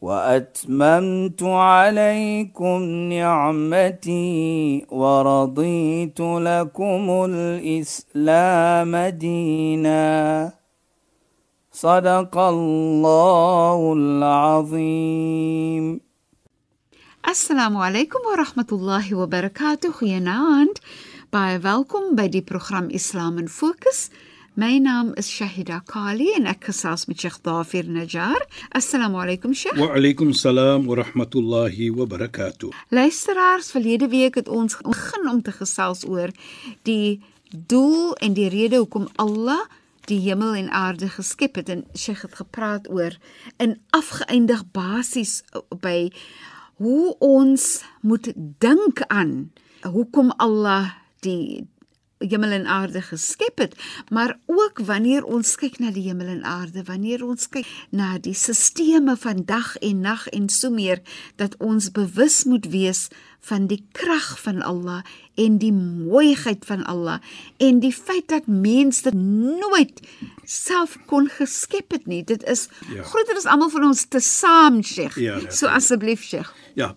واتممت عليكم نعمتي ورضيت لكم الاسلام دينا صدق الله العظيم alaykum wa rahmatullahi wa barakatuh. Goeienaand. Baie welkom by die program Islam in Fokus. My naam is Shahida Kali en ek gesels met Sheikh Dafir Najjar. Assalamu alaykum Sheikh. Wa alaykum salaam wa rahmatullahi wa barakatuh. Luisteraars, verlede week het ons begin om te gesels oor die doel en die rede hoekom Allah die hemel en aarde geskep het en Sheikh het gepraat oor in afgeëindig basies by hoe ons moet dink aan hoekom Allah die hemel en aarde geskep het, maar ook wanneer ons kyk na die hemel en aarde, wanneer ons kyk na die sisteme van dag en nag en so meer dat ons bewus moet wees van die krag van Allah en die mooiheid van Allah en die feit dat mense dit nooit self kon geskep het nie. Dit is ja. groter as almal van ons te saam, Sheikh. Ja, so asseblief, Sheikh. Ja,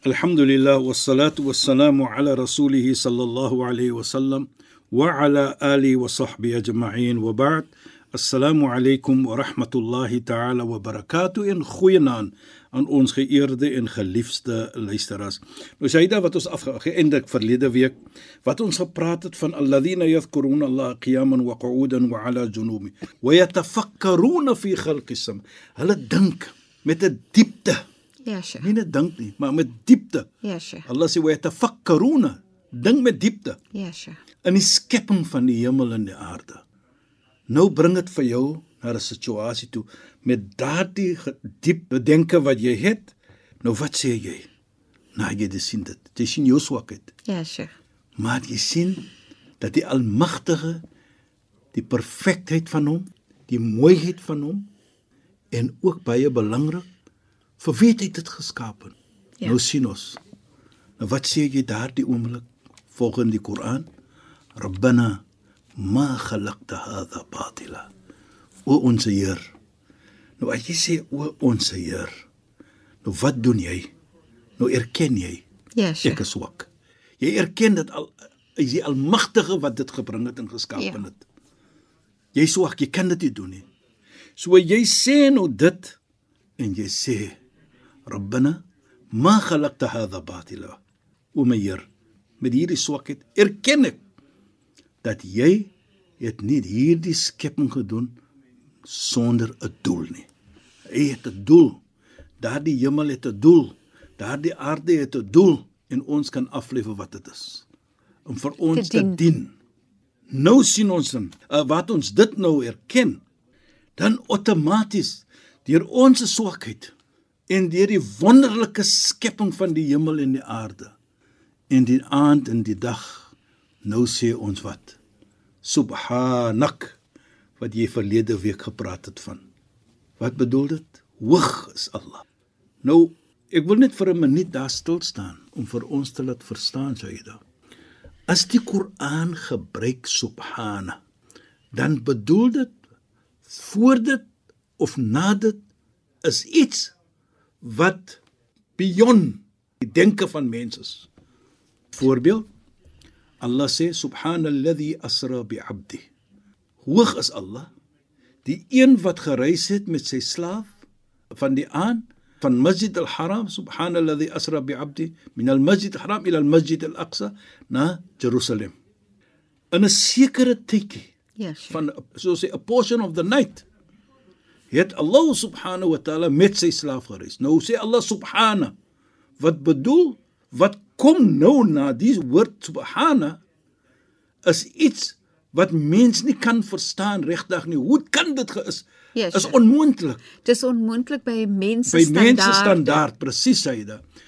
bismillahirrahmanirrahim. Alhamdulillah wassalatu wassalamu ala rasulih sallallahu alayhi wasallam wa ala ali wa sahbihi ajma'in wa ba'd. Assalamu alaykum wa rahmatullahi ta'ala wa barakatuh in goeienaand aan ons geëerde en geliefde luisteraars. Nou Saida wat ons afgeëindig verlede week wat ons gepraat het van alladhina yadhkuruna Allah qiyaman wa qu'udan wa ala junubi wa yatafakkaruna fi khalqis sam. Hulle dink met 'n diepte. Ja, Sheikh. Nie net dink nie, maar met diepte. Ja, Sheikh. Allah sê wa yatafakkaruna, dink met diepte. Ja, Sheikh. In die skepping van die hemel en die aarde. Nou bring dit vir jou na 'n situasie toe met daardie diep bedenke wat jy het. Nou wat sê jy? Nou jy dit sien dit. Jy sien jou swakheid. Ja, Sheikh. Maar jy sien dat die Almagtige die perfektheid van hom, die mooiheid van hom en ook baie belangrik vir wie het hy dit geskaap? Ja. Nou sien ons. Nou wat sê jy daardie oomblik volgens die Koran? Rabbana ma khalaqta hadha batila. O ons Heer. Nou as jy sê o ons Heer. Nou wat doen jy? Nou erken jy. Ja, Sheikh. Ek is swak. Jy erken dat al is die almagtige wat dit gebring het en geskaap ja. het. Jy swak, jy kan dit nie doen nie. So jy sê nou dit en jy sê Rabbana ma khalaqta hadha batila. O my Heer, met hierdie swakheid erken ek dat jy het nie hierdie skepping gedoen sonder 'n doel nie. Hy het 'n doel. Daardie hemel het 'n doel. Daardie aarde het 'n doel en ons kan aflewe wat dit is. Om vir ons te dien. te dien. Nou sien ons dan uh, wat ons dit nou erken, dan outomaties deur ons swakheid en deur die wonderlike skepping van die hemel en die aarde en die aand en die dag nou sê ons wat subhanak wat jy verlede week gepraat het van. Wat bedoel dit? Hoog is Allah. Nou, ek wil net vir 'n minuut daar stil staan om vir ons te laat verstaan, Sayyida. As die Koran gebruik subhana, dan bedoel dit voor dit of na dit is iets wat beyond die denke van mense is. Voorbeeld Allah sê subhanalladhi asra bi 'abdi. Hoog is Allah, die een wat gereis het met sy slaaf van die aan van Masjid al-Haram subhanalladhi asra bi 'abdi min al-Masjid al-Haram ila al-Masjid al-Aqsa na Jerusalem. In 'n sekere tydjie. Yes. Van soos 'n portion of the night het Allah subhanahu wa ta'ala met sy slaaf gereis. Nou sê Allah subhana wat bedoel wat kom nou na die woord subhana is iets wat mens nie kan verstaan regtig nie. Hoe kan dit geis Ja, is onmoontlik. Dis onmoontlik by mense By standaard. mense standaard, presies sê dit.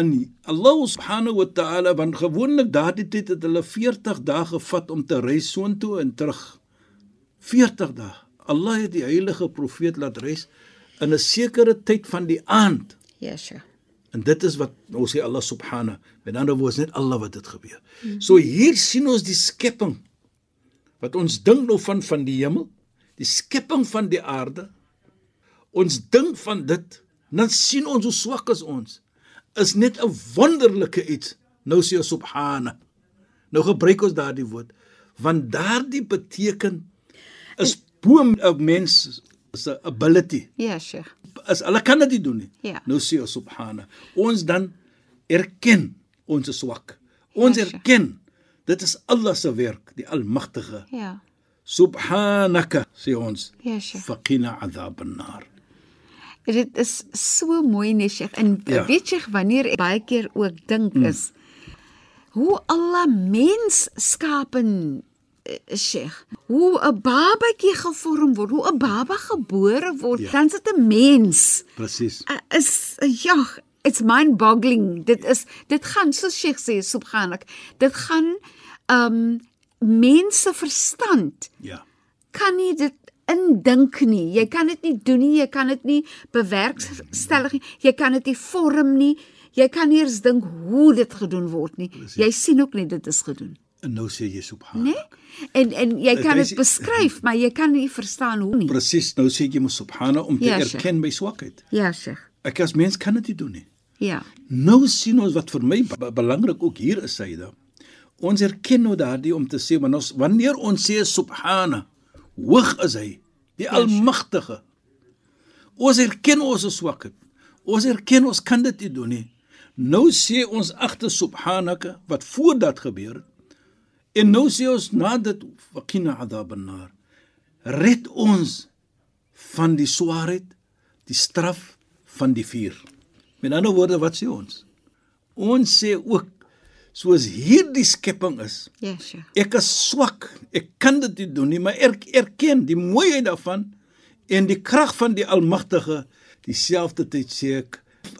In Allah subhanahu wa ta'ala want gewoonlik daardie tyd het hulle 40 dae gevat om te reis soontoe en terug. 40 dae. Allah het die heilige profeet laat reis in 'n sekere tyd van die aand. Ja, sure. En dit is wat ons sê Allah subhanahu. Met ander woorde net Allah wat dit gebeur. So hier sien ons die skepping wat ons dink nou van van die hemel, die skepping van die aarde. Ons dink van dit, dan sien ons hoe swak is ons. Is net 'n wonderlike iets. Nou sê ons subhana. Nou gebruik ons daardie woord want daardie beteken is bo 'n mens se ability Ja, sure. as hulle kan dit doen nie. Ja. Nou sê ons subhana. Ons dan erken ons is swak. Ons Ja, erken dit is Allah se werk, die Almagtige. Ja. Subhanaka sê ons. Ja, sure. Faqina adhab an-nar. Dit is so mooi nee Sheikh. En Ja. weet jy wanneer ek baie keer ook dink hmm. is hoe Allah mens skapen eh, Sheikh. Hoe 'n babatjie gevorm word, hoe 'n baba gebore word, Ja. dan is dit 'n mens. Presies. Uh, is uh, ja, it's mind-boggling. Dit is dit gaan soos Sheikh sê subhanak. Dit gaan um mense verstand Ja. kan nie dit indink nie. Jy kan dit nie doen nie, jy kan dit nie bewerkstellig nie. Jy kan dit nie vorm nie. Jy kan nie eens dink hoe dit gedoen word nie. Jy sien ook net dit is gedoen, En nou sê jy subhana. né? En en jy kan Dit beskryf, maar jy kan nie verstaan hoe nie. Presies, nou sê jy moet subhana om te Ja, erken my swakheid. Ja, Sheikh. Ek as mens kan dit nie doen nie. Ja. Nou sien ons wat vir my be- belangrik ook hier is Saida. Ons erken nou daardie om te sê want ons wanneer ons sê subhana, hoog is hy, die almagtige. Ons erken ons swakheid. Ons erken ons kan dit nie doen nie. Nou sê ons agter subhanaka wat voor dat gebeur het. En nou sê ons na dit waqina adhab an-nar. Red ons van die swaarheid, die straf van die vuur. Met ander woorde wat sê ons? Ons sê ook soos hierdie skepping is, Ja, Sheikh. ek is swak, ek kan dit nie doen nie, maar ek erken die mooiheid daarvan en die krag van die Almagtige. Dieselfde tyd sê ek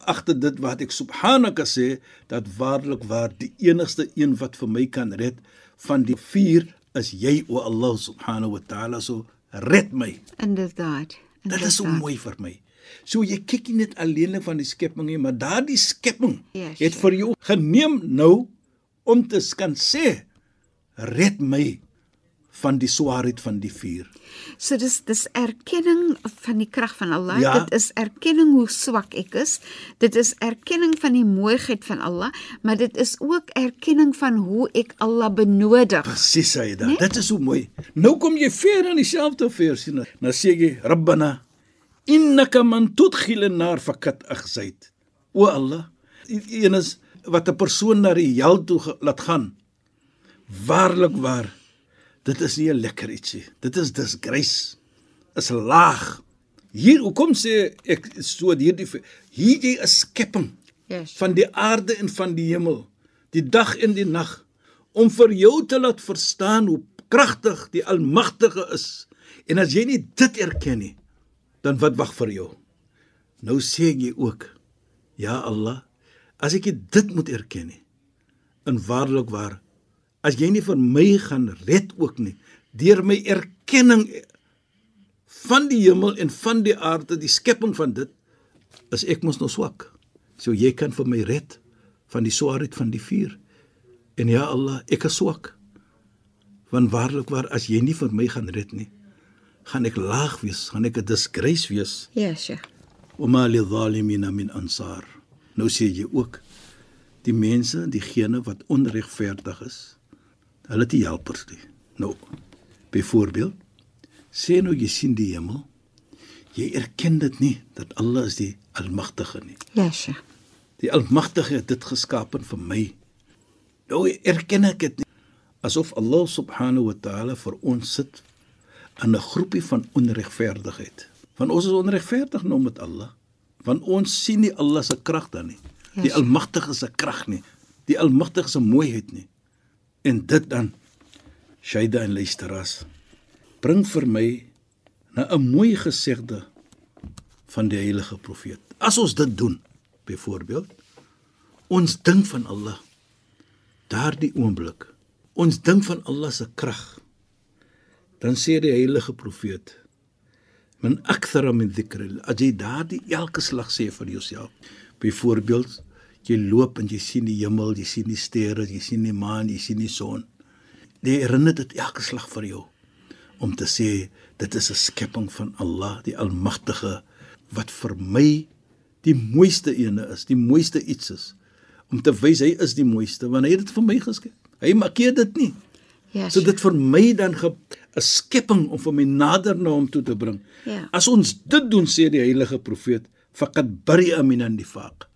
agter dit wat ek subhanaka sê dat waarlik waar die enigste een wat vir my kan red van die vuur is jy o Allah subhanahu wa taala so red my Inderdaad. Dit is so mooi vir my. So jy kyk nie net alleenlik van die skepping nie, maar daardie skepping Ja, het sure. vir jou geneem nou om te kan sê red my van die swaarheid van die vuur. So dis dis erkenning van die krag van Allah. Ja. Dit is erkenning hoe swak ek is. Dit is erkenning van die mooiheid van Allah, maar dit is ook erkenning van hoe ek Allah benodig. Presies hy dit. Dit is so mooi. Nou kom jy ver in dieselfde vers sien. Nou sê jy Rabbana innaka man tudkhil an-nar fakat akhzait. O Allah, een is wat 'n persoon na die hel toe laat gaan. Waarlik waar. Dit is nie 'n lekker ietsie. Dit is disgrace. Is laag. Hier hoekom sê ek so hierdie hierdie is skepping Yes. van die aarde en van die hemel, die dag en die nag, om vir jou te laat verstaan hoe kragtig die Almagtige is. En as jy nie dit erken nie, dan wat wag vir jou? Nou sê jy ook, ja Allah, as ek dit moet erken nie, in waarlik waar, as jy nie vir my gaan red ook nie, deur my erkenning van die hemel en van die aarde, die skepping van dit, is ek mos nou swak. So jy kan vir my red van die swaarheid van die vuur. En ja Allah, ek is swak. Want waarlik waar as jy nie vir my gaan red nie, gaan ek laag wees, gaan ek 'n disgrace wees. Ja, Sheikh. Wama lidh-dhalimina min ansar. Nou sê jy ook die mense, diegene wat onregverdig is, hulle het nie helpers nie. Nou, byvoorbeeld, sê nou jy sien die hemel, jy erken dit nie dat Allah is die Almagtige nie. Ja, Sheikh. Die Almagtige het dit geskaap vir my. Nou erken ek dit nie asof Allah subhanahu wa ta'ala vir ons sit in 'n groepie van onregverdigheid. Want ons is onregverdig nou met Allah. Want ons sien nie Allah se krag dan nie. Ja, Die. Almagtige se krag nie. Die Almagtige se mooiheid nie. En dit dan Shaida en luisteraars bring vir my na 'n mooi gesegde van die heilige profeet. As ons dit doen, byvoorbeeld, ons dink van Allah daardie oomblik. Ons dink van Allah se krag. Dan sê die heilige profeet: "Man akthara min dhikri." As jy daardie elke slag sê vir jouself. Byvoorbeeld, jy loop en jy sien die hemel, jy sien die sterre, jy sien die maan, jy sien die son. Dit herinner dit elke slag vir jou om te sê dit is 'n skepping van Allah, die Almagtige wat vir my die mooiste ene is, die mooiste iets is om te wys hy is die mooiste want hy het dit vir my geskep. Hy markeer dit nie. Ja. So dit vir my dan 'n skepping om vir my nader na hom toe te bring. Ja. As ons dit doen sê die heilige profeet faqad bari'a minan nifaq.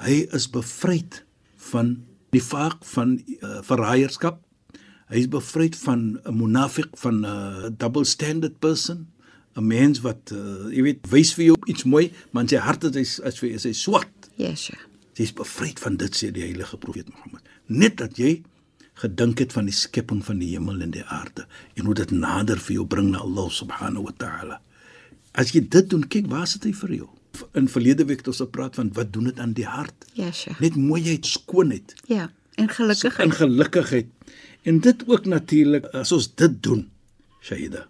Hy is bevryd van nifaq van uh, verraaierskap. Hy is bevryd van 'n munafiq van 'n uh, double standard person. 'n Mens wat uh, jy weet wys vir jou iets mooi, maar in sy hart is hy as hy is hy swart. Ja, sure. Jy is bevryd van dit sê die heilige profeet Mohammed. Net dat jy gedink het van die skepping van die hemel en die aarde en hoe dit nader vir jou bring na Allah subhanahu wa ta'ala. As jy dit doen, kyk waar sit hy vir jou. In verlede week het ons gepraat van wat doen dit aan die hart? Ja, sure. Net mooiheid, skoonheid Ja, en gelukkigheid. en gelukkigheid. En dit ook natuurlik as ons dit doen, Shaida.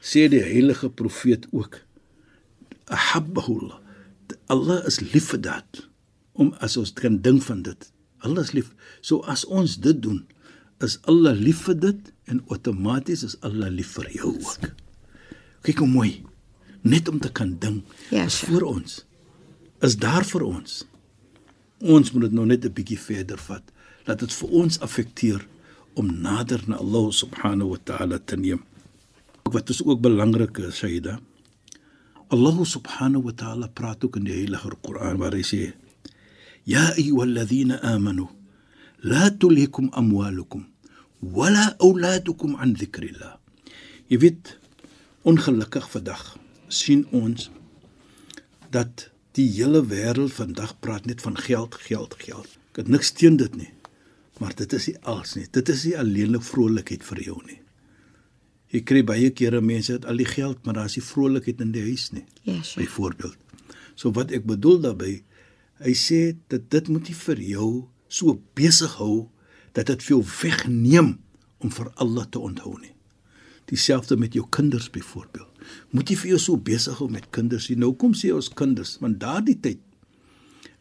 Sê die heilige profeet ook ahabbahullah. Allah is lief vir dit. Om as ons kan dink van dit. Allah is lief. So as ons dit doen, is Allah lief vir dit en outomaties is Allah lief vir jou ook. Kyk hoe mooi. Net om te kan dink Ja, is vir ons. Is daar vir ons. Ons moet dit nou net 'n bietjie verder vat. Laat dit vir ons affekteer om nader na Allah subhanahu wa ta'ala te neem. Wat is ook belangrik, Sayyida? Allah subhanahu wa ta'ala praat ook in die heilige Koran waar hy sê: "Ya ayyuhalladhina amanu la tulhikum amwalukum wala auladukum an dhikrillah." Jy weet, ongelukkig vandag sien ons dat die hele wêreld vandag praat net van geld, geld, geld. Ek het niks teen dit nie. Maar dit is nie als nie. Dit is nie alleenlik vrolikheid vir jou nie. Jy kry baie kere mense het al die geld, maar daar is nie vrolikheid in die huis nie. Ja, sure. Byvoorbeeld. So wat ek bedoel daarmee, hy sê dat dit moet nie vir jou so besig hou dat dit vir jou wegneem om vir Allah te onthou nie. Dieselfde met jou kinders byvoorbeeld. Moet jy vir jou so besig hou met kinders nie. Nou kom sê ons kinders, want daardie tyd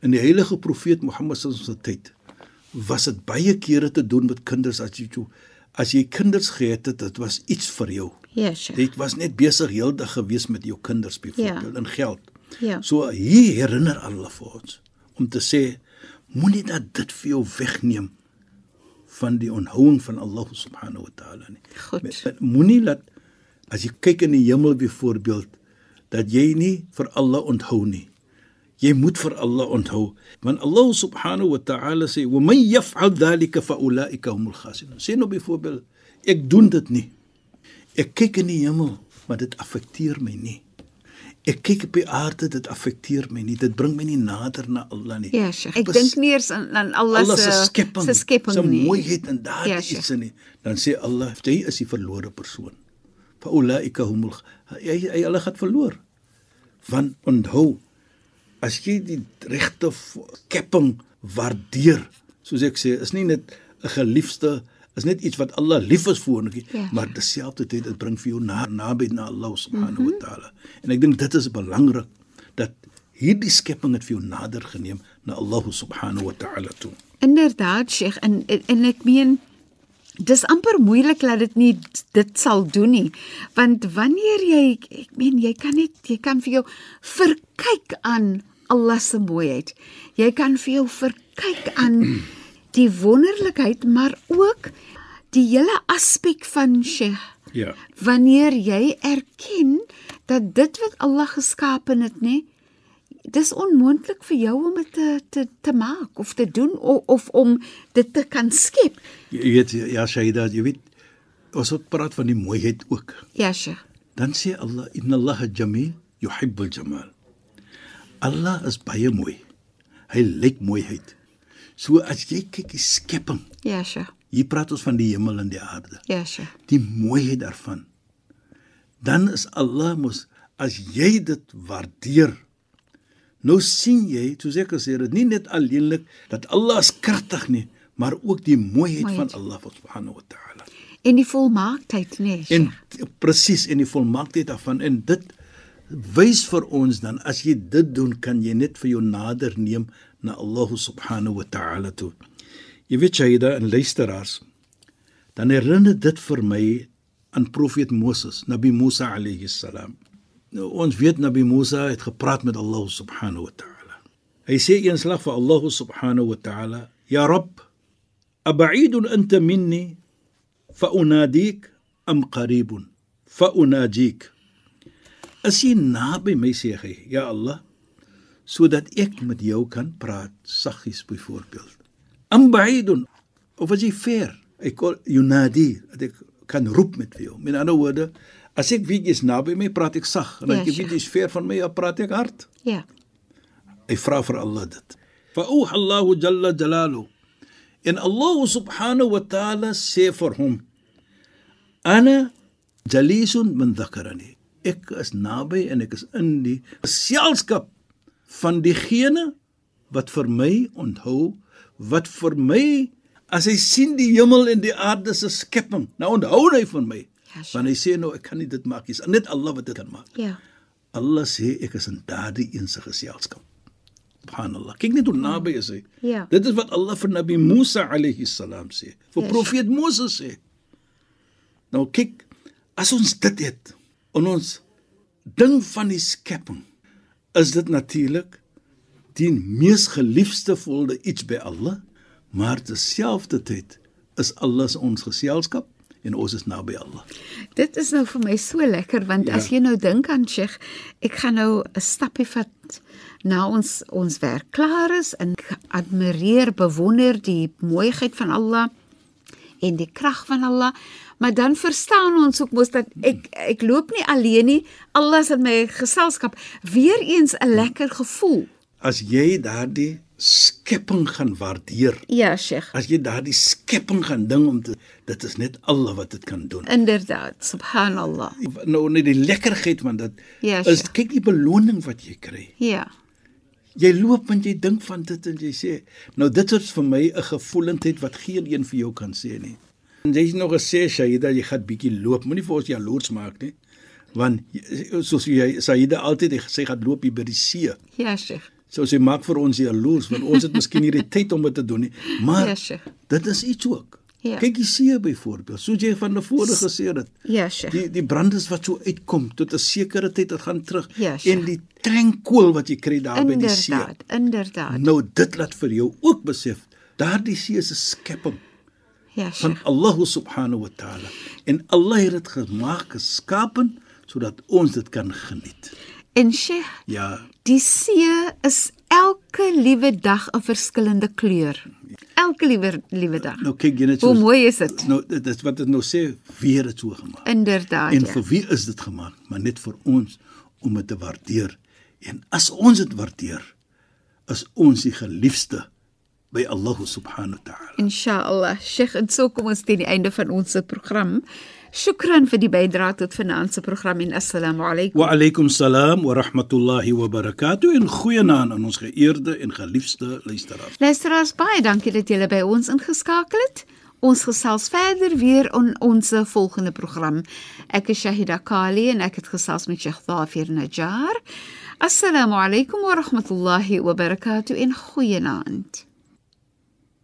in die heilige profeet Mohammed se tyd was dit baie kere te doen met kinders as jy toe as jy kinders gehad het, dit was iets vir jou. Ja, sure. Jy was net besig heeldag gewees met jou kinders byvoorbeeld Ja. en geld. Ja. So hier herinner Allah vir ons om te sê moenie dat dit vir jou wegneem van die onthouing van Allah subhanahu wa ta'ala nie. Goed. Moenie laat as jy kyk in die hemel byvoorbeeld dat jy nie vir Allah onthou nie. Jy moet vir Allah onthou want Allah subhanahu wa ta'ala sê wa man yaf'al dhalika fa ulaika humul khasirun. Sê nou byvoorbeeld ek doen dit nie. Ek kyk in die hemel, maar dit affekteer my nie. Ek kyk op die aarde, dit affekteer my nie. Dit bring my nie nader na Allah nie. Ja, sure. Ek dink nie eers aan aan Allah Allah se skepping, se skepping nie. mooiheid en daardie Ja, ja, sure. iets in nie. Dan sê Allah, jy is die verlore persoon. Fa ulaika humul hy hy hulle gaan verloor. Want onthou, as jy die regte skepping waardeer, soos ek sê, is nie net 'n geliefde is net iets wat Allah lief is vir ons, Ja. maar dieselfde tyd dit bring vir jou na naby na Allah subhanahu mm -hmm. wa taala. En ek dink dit is belangrik dat hierdie skepping het vir jou nader geneem na Allah subhanahu wa taala toe. Inderdaad, Sheikh, en en, en ek meen dis amper moeilik dat dit nie dit sal doen nie. Want wanneer jy ek meen jy kan net jy kan vir jou verkyk aan Allah se mooiheid. Jy kan vir jou verkyk aan die wonderlikheid, maar ook die hele aspek van Sheikh Ja. wanneer jy erken dat dit wat Allah geskapen het, nê, dis onmoontlik vir jou om dit te te te maak of te doen of, of om dit te kan skep. Jy jy weet ja Shaida, jy weet ons het praat van die mooiheid ook. Ja, Sheikh. Dan sê Allah inna Allah jamil yuhibbul jamal. Allah is baie mooi. Hy lyk mooiheid. So as jy kyk die skepping, Ja, Sheikh. hier praat ons van die hemel en die aarde. Ja, Sheikh. Die mooiheid daarvan. dan is Allah mos as jy dit waardeer. Nou sien jy, soos ek gesê het, nie net alleenlik dat Allah is kragtig nie, maar ook die mooiheid Mooiheid. van Allah subhanahu wa ta'ala. En die volmaaktheid, nee. En presies en die volmaaktheid daarvan en dit wys vir ons dan as jy dit doen kan jy net vir jou nader neem na Allah subhanahu wa ta'ala toe. Jy weet Shaida en luisteraars dan herinner dit vir my aan profeet Moses, Nabi Musa alayhi salam. Nou ons weet Nabi Musa het gepraat met Allah subhanahu wa ta'ala. Hy sê eenslag vir Allah subhanahu wa ta'ala: "Ya Rabb, ab'idun anta minni fa unadik am qaribun fa unajik?" As jy naby my sê hy, "Ya ja Allah, sodat ek met jou kan praat saggies byvoorbeeld." Am ba'idun of as jy ver, ek kon unadi, dat ek kan roep met jou. Met ander woorde, as ek weet jy's naby my, praat ek sag. En as Ja, ek weet jy's ver van my, ja, praat ek hard. Ja. Hy vra vir Allah dit. Fa auha Allahu jalla jalalu. En Allah subhanahu wa ta'ala sê vir hom: Ana jalisun min dhakarani. Ek is naby en ek is in die geselskap van diegene wat vir my onthou, wat vir my as hy sien die hemel en die aarde se skepping, nou onthou hy van my. Ja, sure. Want hy sê nou ek kan nie dit maak nie. Net Allah wat dit kan maak. Ja. Allah sê ek is in daardie een se geselskap. Subhanallah. Kyk net hoe naby is hy. Ja. Dit is wat Allah vir Nabi Musa alayhi salam sê. Vir Ja, profeet Moses sê. Nou kyk, as ons dit het in ons ding van die skepping, is dit natuurlik die mees geliefde volde iets by Allah, maar terselfdertyd is Allah se ons geselskap en ons is naby Allah. Dit is nou vir my so lekker want Ja. as jy nou dink aan Sheikh, ek gaan nou 'n stappie vat na ons ons werk klaar is en admireer, bewonder die mooiheid van Allah en die krag van Allah, maar dan verstaan ons ook mos dat ek ek loop nie alleen nie, Allah is in my geselskap. Weereens 'n lekker gevoel. As jy daardie skepping gaan waardeer, Ja, Sheikh. as jy daardie skepping gaan ding om te dit is net Allah wat dit kan doen. Inderdaad, subhanallah. Nou net die lekkerheid van dit Ja, is Sheikh. kyk die beloning wat jy kry. Ja. Jy loop en jy dink van dit en jy sê, nou dit is vir my 'n gevoelendheid wat geen een vir jou kan sê nie. En jy het nog gesê Shaida, jy gaan bietjie loop, moenie vir ons jaloers maak nie. Want soos jy Shaida altyd gesê gaan loop hier by die see. Ja, Sheikh. So sy maak vir ons jaloers want ons het miskien nie die tyd om dit te doen nie. Maar Ja, Sheikh. dit is iets ook. Ja. Kyk die see byvoorbeeld, soos jy van tevore gesê het. Ja, Sheikh. Die die brandes wat so uitkom tot 'n sekere tyd dit gaan terug Ja, en die trenkkool wat jy kry daar by die see. Inderdaad, inderdaad. Nou dit laat vir jou ook besef daardie see is 'n skepping Ja, van Sheikh. Allah subhanahu wa taala en Allah het dit gemaak geskapen sodat ons dit kan geniet. En Sheikh, Ja, die see is elke liewe dag 'n verskillende kleur. Elke liewe liewe dag. nou kyk jy net Hoe mooi is dit? Nou dit is wat dit nou sê weer het so gemaak. Inderdaad. En Ja. vir wie is dit gemaak? Maar net vir ons om dit te waardeer. En as ons dit waardeer, is ons die geliefde by Allah subhanahu wa ta'ala. Inshallah. Sheikh, en so kom ons teen die einde van ons program. Shukran vir die bydrae tot vanaand se program en assalamu alaykum. Wa alaykum salaam wa rahmatullahi wa barakatuh en goeienaand aan ons geëerde en geliefde luisteraars. Luisteraars, baie dankie dat julle by ons ingeskakel het. Ons gesels verder weer in ons volgende program. Ek is Shahida Kali en ek het gesels met Sheikh Dhafir Najjar. Assalamu alaykum wa rahmatullahi wa barakatuh en goeienaand.